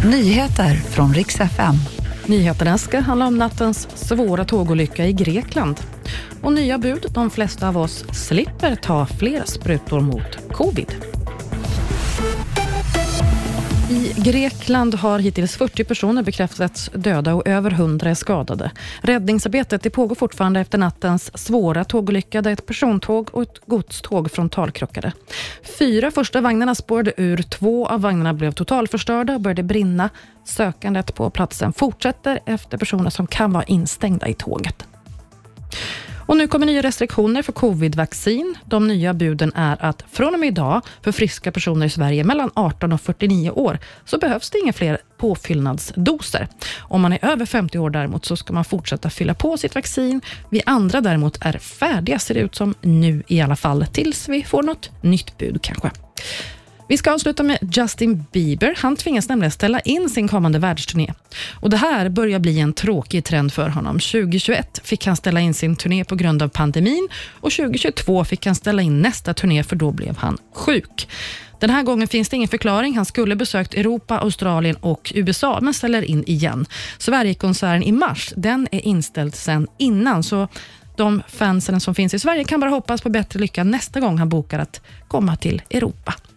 Nyheter från riks FM. Nyheterna ska handla om nattens svåra tågolycka i Grekland. Och nya bud, de flesta av oss slipper ta fler sprutor mot covid. I Grekland har hittills 40 personer bekräftats döda och över 100 är skadade. Räddningsarbetet det pågår fortfarande efter nattens svåra tågolycka där ett persontåg och ett godståg frontalkrockade. Fyra första vagnarna spårade ur, två av vagnarna blev totalförstörda och började brinna. Sökandet på platsen fortsätter efter personer som kan vara instängda i tåget. Och nu kommer nya restriktioner för covid-vaccin. De nya buden är att från och med idag, för friska personer i Sverige mellan 18 och 49 år, så behövs det inga fler påfyllnadsdoser. Om man är över 50 år däremot, så ska man fortsätta fylla på sitt vaccin. Vi andra däremot är färdiga, ser det ut som nu i alla fall, tills vi får något nytt bud kanske. Vi ska avsluta med Justin Bieber. Han tvingas nämligen ställa in sin kommande världsturné. Och Det här börjar bli en tråkig trend för honom. 2021 fick han ställa in sin turné på grund av pandemin och 2022 fick han ställa in nästa turné för då blev han sjuk. Den här gången finns det ingen förklaring. Han skulle besökt Europa, Australien och USA, men ställer in igen. Sverigekonserten i mars, den är inställd sedan innan, så de fansen som finns i Sverige kan bara hoppas på bättre lycka nästa gång han bokar att komma till Europa.